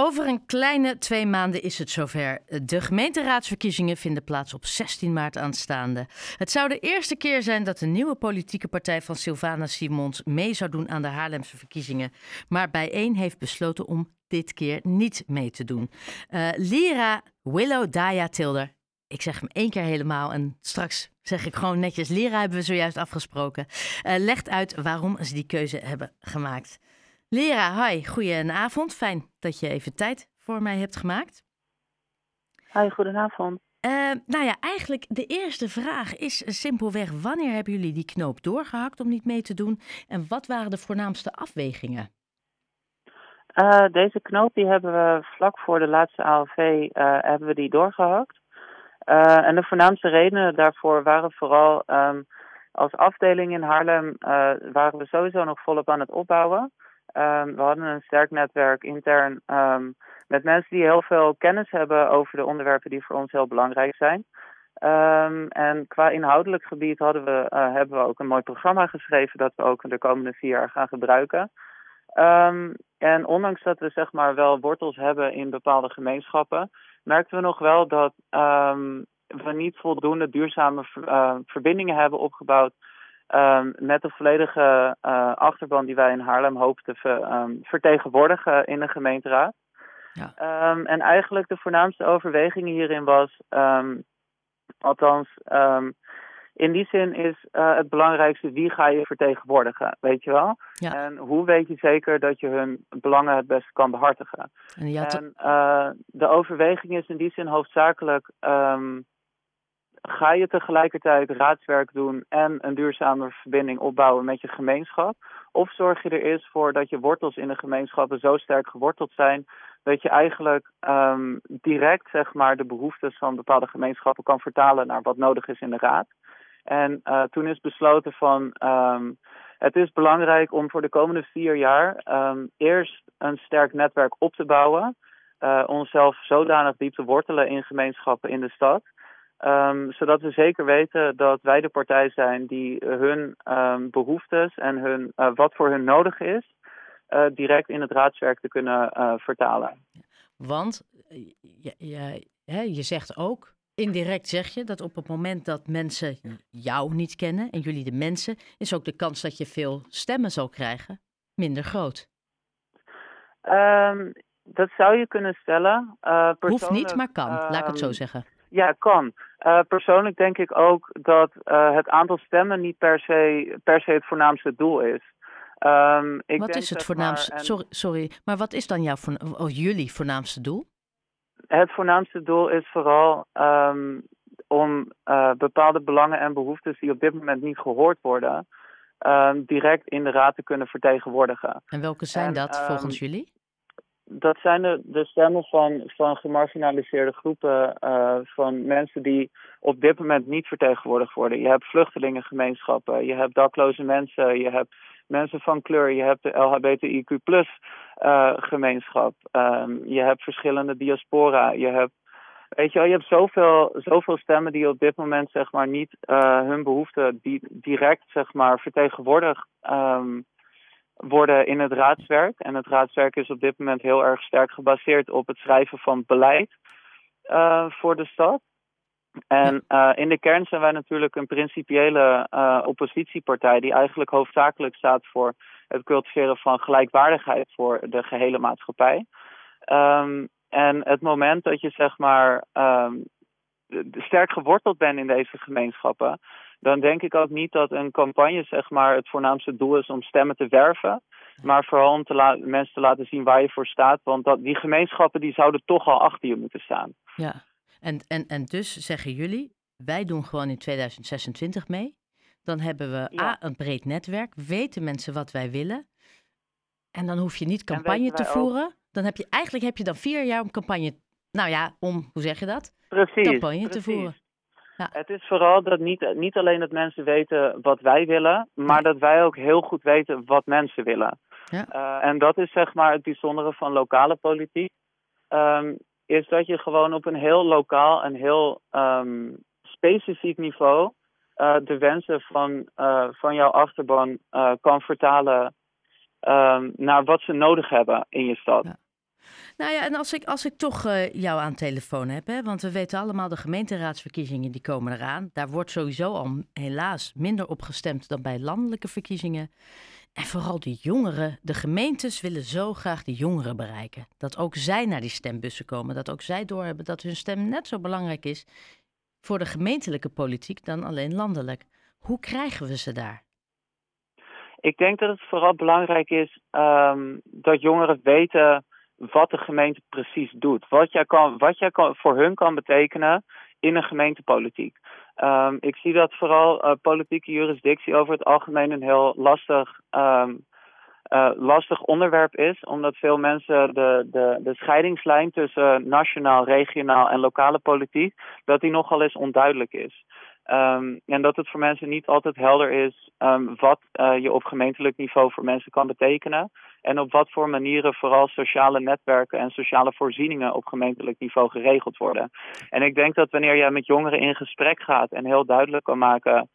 Over een kleine twee maanden is het zover. De gemeenteraadsverkiezingen vinden plaats op 16 maart aanstaande. Het zou de eerste keer zijn dat de nieuwe politieke partij van Sylvana Simons mee zou doen aan de Haarlemse verkiezingen. Maar bijeen heeft besloten om dit keer niet mee te doen. Uh, Lira Willow Daya Tilder. Ik zeg hem één keer helemaal en straks zeg ik gewoon netjes. Lira hebben we zojuist afgesproken. Uh, legt uit waarom ze die keuze hebben gemaakt. Lera, hi, goedenavond. Fijn dat je even tijd voor mij hebt gemaakt. Hi, goedenavond. Uh, nou ja, eigenlijk de eerste vraag is simpelweg: wanneer hebben jullie die knoop doorgehakt om niet mee te doen? En wat waren de voornaamste afwegingen? Uh, deze knoop die hebben we vlak voor de laatste ALV uh, hebben we die doorgehakt. en de voornaamste redenen daarvoor waren vooral um, als afdeling in Haarlem waren we sowieso nog volop aan het opbouwen. Um, we hadden een sterk netwerk intern um, met mensen die heel veel kennis hebben over de onderwerpen die voor ons heel belangrijk zijn. Um, en qua inhoudelijk gebied hadden we, uh, hebben we ook een mooi programma geschreven dat we ook de komende vier jaar gaan gebruiken. en ondanks dat we zeg maar wel wortels hebben in bepaalde gemeenschappen, merkten we nog wel dat we niet voldoende duurzame uh, verbindingen hebben opgebouwd Um, met de volledige uh, achterban die wij in Haarlem hopen te ver, um, vertegenwoordigen in de gemeenteraad. Ja. Um, en eigenlijk de voornaamste overweging hierin was, althans in die zin is uh, het belangrijkste wie ga je vertegenwoordigen, weet je wel? Ja. En hoe weet je zeker dat je hun belangen het beste kan behartigen? En, en uh, de overweging is in die zin hoofdzakelijk ga je tegelijkertijd raadswerk doen en een duurzame verbinding opbouwen met je gemeenschap? Of zorg je er eerst voor dat je wortels in de gemeenschappen zo sterk geworteld zijn dat je eigenlijk um, direct zeg maar, de behoeftes van bepaalde gemeenschappen kan vertalen naar wat nodig is in de raad? En uh, toen is besloten van um, het is belangrijk om voor de komende vier jaar um, eerst een sterk netwerk op te bouwen. Uh, onszelf zodanig diep te wortelen in gemeenschappen in de stad. Um, zodat we zeker weten dat wij de partij zijn die hun um, behoeftes en hun, uh, wat voor hun nodig is, uh, direct in het raadswerk te kunnen uh, vertalen. Want je, je, hè, je zegt ook, indirect zeg je dat op het moment dat mensen jou niet kennen en jullie de mensen, is ook de kans dat je veel stemmen zal krijgen minder groot. Um, dat zou je kunnen stellen. Hoeft niet, maar kan, laat ik het zo zeggen. Ja, kan. Uh, persoonlijk denk ik ook dat uh, het aantal stemmen niet per se, per se het voornaamste doel is. Um, ik wat denk is het voornaamste? Maar, en... sorry, sorry, maar wat is dan jouw of jullie voornaamste doel? Het voornaamste doel is vooral um, om uh, bepaalde belangen en behoeftes die op dit moment niet gehoord worden, um, direct in de raad te kunnen vertegenwoordigen. En welke zijn en, dat volgens jullie? Dat zijn de, de stemmen van, van gemarginaliseerde groepen, uh, van mensen die op dit moment niet vertegenwoordigd worden. Je hebt vluchtelingengemeenschappen, je hebt dakloze mensen, je hebt mensen van kleur, je hebt de LHBTIQ plus uh, gemeenschap, um, je hebt verschillende diaspora, je hebt Weet je wel, je hebt zoveel, zoveel stemmen die op dit moment zeg maar niet uh, hun behoeften direct zeg maar vertegenwoordigd um, worden in het raadswerk. En het raadswerk is op dit moment heel erg sterk gebaseerd op het schrijven van beleid uh, voor de stad. En uh, in de kern zijn wij natuurlijk een principiële uh, oppositiepartij die eigenlijk hoofdzakelijk staat voor het cultiveren van gelijkwaardigheid voor de gehele maatschappij. Um, en het moment dat je zeg maar um, sterk geworteld bent in deze gemeenschappen, dan denk ik ook niet dat een campagne zeg maar, het voornaamste doel is om stemmen te werven. Maar vooral om te mensen te laten zien waar je voor staat. Want dat, die gemeenschappen die zouden toch al achter je moeten staan. Ja, en, en, en dus zeggen jullie, wij doen gewoon in 2026 mee. Dan hebben we A, een breed netwerk, weten mensen wat wij willen. En dan hoef je niet campagne te voeren. Dan heb je eigenlijk heb je dan vier jaar om campagne, nou ja, om, hoe zeg je dat? Precies. Campagne precies. te voeren. Ja. Het is vooral dat niet, niet alleen dat mensen weten wat wij willen, maar dat wij ook heel goed weten wat mensen willen. Ja. Uh, en dat is zeg maar het bijzondere van lokale politiek. Um, is dat je gewoon op een heel lokaal en heel um, specifiek niveau uh, de wensen van, uh, van jouw achterban kan vertalen um, naar wat ze nodig hebben in je stad. Ja. Nou ja, en als ik, als ik toch uh, jou aan telefoon heb, hè, want we weten allemaal de gemeenteraadsverkiezingen die komen eraan. Daar wordt sowieso al helaas minder op gestemd dan bij landelijke verkiezingen. En vooral die jongeren, de gemeentes willen zo graag die jongeren bereiken. Dat ook zij naar die stembussen komen, dat ook zij doorhebben dat hun stem net zo belangrijk is voor de gemeentelijke politiek dan alleen landelijk. Hoe krijgen we ze daar? Ik denk dat het vooral belangrijk is um, dat jongeren weten wat de gemeente precies doet. Wat jij, kan, wat jij kan, voor hun kan betekenen in een gemeentepolitiek. Um, ik zie dat vooral uh, politieke jurisdictie over het algemeen een heel lastig, um, uh, lastig onderwerp is, omdat veel mensen de, de, de scheidingslijn tussen nationaal, regionaal en lokale politiek, dat die nogal eens onduidelijk is. Um, en dat het voor mensen niet altijd helder is wat uh, je op gemeentelijk niveau voor mensen kan betekenen. En op wat voor manieren vooral sociale netwerken en sociale voorzieningen op gemeentelijk niveau geregeld worden. En ik denk dat wanneer jij met jongeren in gesprek gaat en heel duidelijk kan maken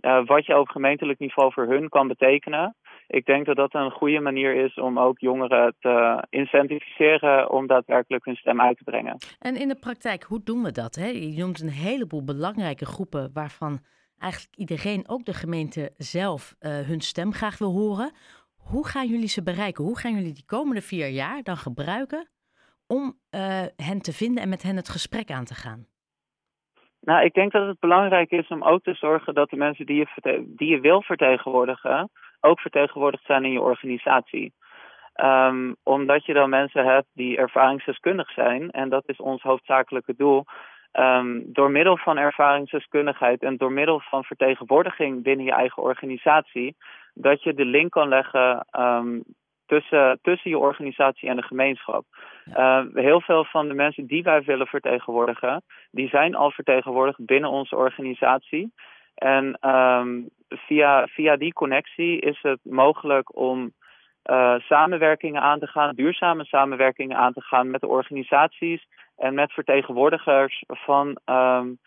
uh, wat je op gemeentelijk niveau voor hun kan betekenen. Ik denk dat dat een goede manier is om ook jongeren te incentiviseren om daadwerkelijk hun stem uit te brengen. En in de praktijk, hoe doen we dat? Hè? Je noemt een heleboel belangrijke groepen waarvan eigenlijk iedereen, ook de gemeente zelf, uh, hun stem graag wil horen. Hoe gaan jullie ze bereiken? Hoe gaan jullie die komende vier jaar dan gebruiken om uh, hen te vinden en met hen het gesprek aan te gaan? Nou, ik denk dat het belangrijk is om ook te zorgen dat de mensen die je, die je wil vertegenwoordigen, ook vertegenwoordigd zijn in je organisatie. Um, omdat je dan mensen hebt die ervaringsdeskundig zijn, en dat is ons hoofdzakelijke doel. Um, door middel van ervaringsdeskundigheid en door middel van vertegenwoordiging binnen je eigen organisatie, dat je de link kan leggen um, tussen, tussen je organisatie en de gemeenschap. Uh, heel veel van de mensen die wij willen vertegenwoordigen, die zijn al vertegenwoordigd binnen onze organisatie. En um, via, via die connectie is het mogelijk om uh, samenwerkingen aan te gaan, duurzame samenwerkingen aan te gaan met de organisaties en met vertegenwoordigers van um,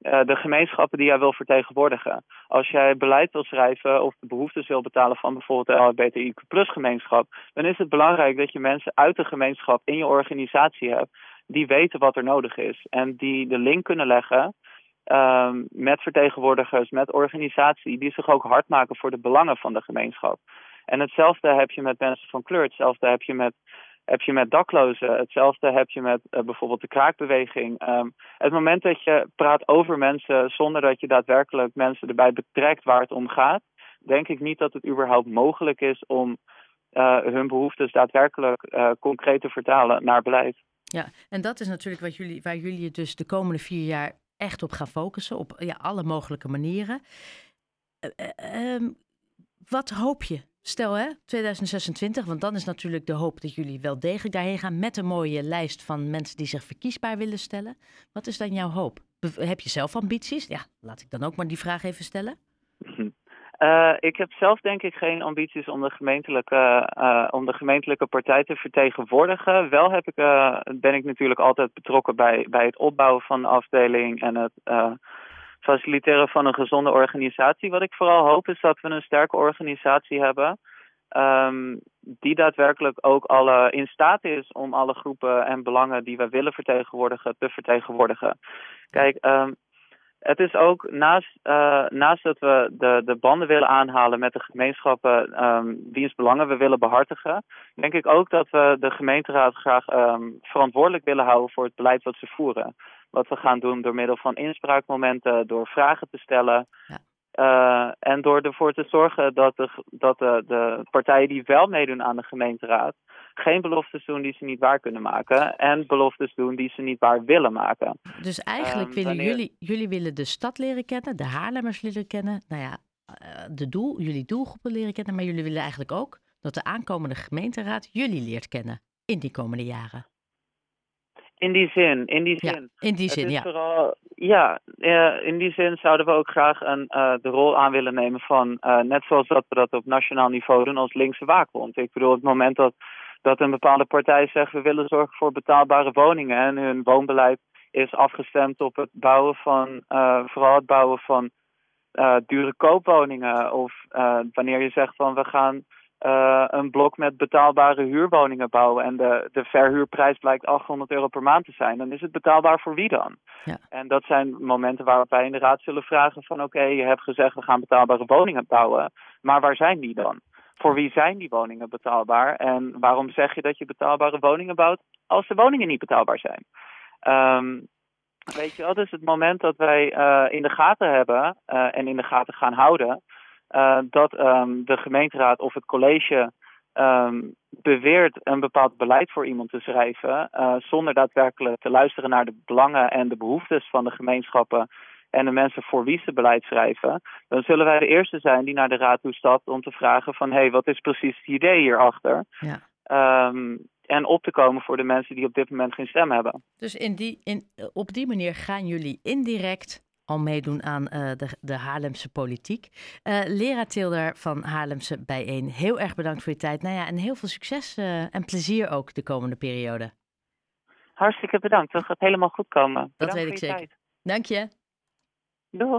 uh, de gemeenschappen die jij wil vertegenwoordigen. Als jij beleid wil schrijven of de behoeftes wil betalen van bijvoorbeeld de LHBTIQ gemeenschap, dan is het belangrijk dat je mensen uit de gemeenschap in je organisatie hebt die weten wat er nodig is en die de link kunnen leggen um, met vertegenwoordigers, met organisaties die zich ook hard maken voor de belangen van de gemeenschap. En hetzelfde heb je met mensen van kleur, hetzelfde heb je met heb je met daklozen. Hetzelfde heb je met uh, bijvoorbeeld de kraakbeweging. Um, het moment dat je praat over mensen zonder dat je daadwerkelijk mensen erbij betrekt waar het om gaat, denk ik niet dat het überhaupt mogelijk is om uh, hun behoeftes daadwerkelijk uh, concreet te vertalen naar beleid. Ja, en dat is natuurlijk wat jullie, waar jullie dus de komende vier jaar echt op gaan focussen, op ja, alle mogelijke manieren. Um, wat hoop je Stel hè, 2026, want dan is natuurlijk de hoop dat jullie wel degelijk daarheen gaan met een mooie lijst van mensen die zich verkiesbaar willen stellen. Wat is dan jouw hoop? Heb je zelf ambities? Ja, laat ik dan ook maar die vraag even stellen. Uh, ik heb zelf denk ik geen ambities om de gemeentelijke, uh, om de gemeentelijke partij te vertegenwoordigen. Wel heb ik, uh, ben ik natuurlijk altijd betrokken bij, bij het opbouwen van de afdeling en het faciliteren van een gezonde organisatie. Wat ik vooral hoop is dat we een sterke organisatie hebben. Um, die daadwerkelijk ook alle in staat is om alle groepen en belangen die we willen vertegenwoordigen te vertegenwoordigen. Kijk, um, het is ook naast, uh, naast dat we de, de banden willen aanhalen met de gemeenschappen um, wiens belangen we willen behartigen, denk ik ook dat we de gemeenteraad graag um, verantwoordelijk willen houden voor het beleid wat ze voeren. Wat we gaan doen door middel van inspraakmomenten, door vragen te stellen. Ja. Uh, en door ervoor te zorgen dat, de, dat de, de partijen die wel meedoen aan de gemeenteraad geen beloftes doen die ze niet waar kunnen maken. En beloftes doen die ze niet waar willen maken. Dus eigenlijk um, willen jullie, jullie willen de stad leren kennen, de Haarlemmers leren kennen. Nou ja, uh, de doel, jullie doelgroepen leren kennen. Maar jullie willen eigenlijk ook dat de aankomende gemeenteraad jullie leert kennen in die komende jaren. In die zin, in die zin. Ja, in die zin, ja. Vooral, ja, uh, in die zin zouden we ook graag een, uh, de rol aan willen nemen van, uh, net zoals dat we dat op nationaal niveau doen, als linkse waakhond. Ik bedoel, het moment dat, dat een bepaalde partij zegt, we willen zorgen voor betaalbare woningen en hun woonbeleid is afgestemd op het bouwen van, vooral het bouwen van dure koopwoningen. Of wanneer je zegt van, we gaan uh, een blok met betaalbare huurwoningen bouwen en de, de verhuurprijs blijkt 800 euro per maand te zijn, dan is het betaalbaar voor wie dan? Ja. En dat zijn momenten waarop wij in de raad zullen vragen van oké, je hebt gezegd we gaan betaalbare woningen bouwen, maar waar zijn die dan? Voor wie zijn die woningen betaalbaar? En waarom zeg je dat je betaalbare woningen bouwt als de woningen niet betaalbaar zijn? Um, weet je wel, dus het moment dat wij uh, in de gaten hebben uh, en in de gaten gaan houden, dat um, de gemeenteraad of het college um, beweert een bepaald beleid voor iemand te schrijven, zonder daadwerkelijk te luisteren naar de belangen en de behoeftes van de gemeenschappen en de mensen voor wie ze beleid schrijven, dan zullen wij de eerste zijn die naar de raad toe stapt om te vragen van hé, hey, wat is precies het idee hierachter? Ja. Um, en op te komen voor de mensen die op dit moment geen stem hebben. Dus in die, in, op die manier gaan jullie indirect al meedoen aan uh, de, de Haarlemse politiek. Uh, Lera Tilder van Haarlemse Bijeen, heel erg bedankt voor je tijd. Nou ja, en heel veel succes uh, en plezier ook de komende periode. Hartstikke bedankt. Dat gaat helemaal goed komen. Dat weet ik zeker. Tijd. Dank je. Doeg.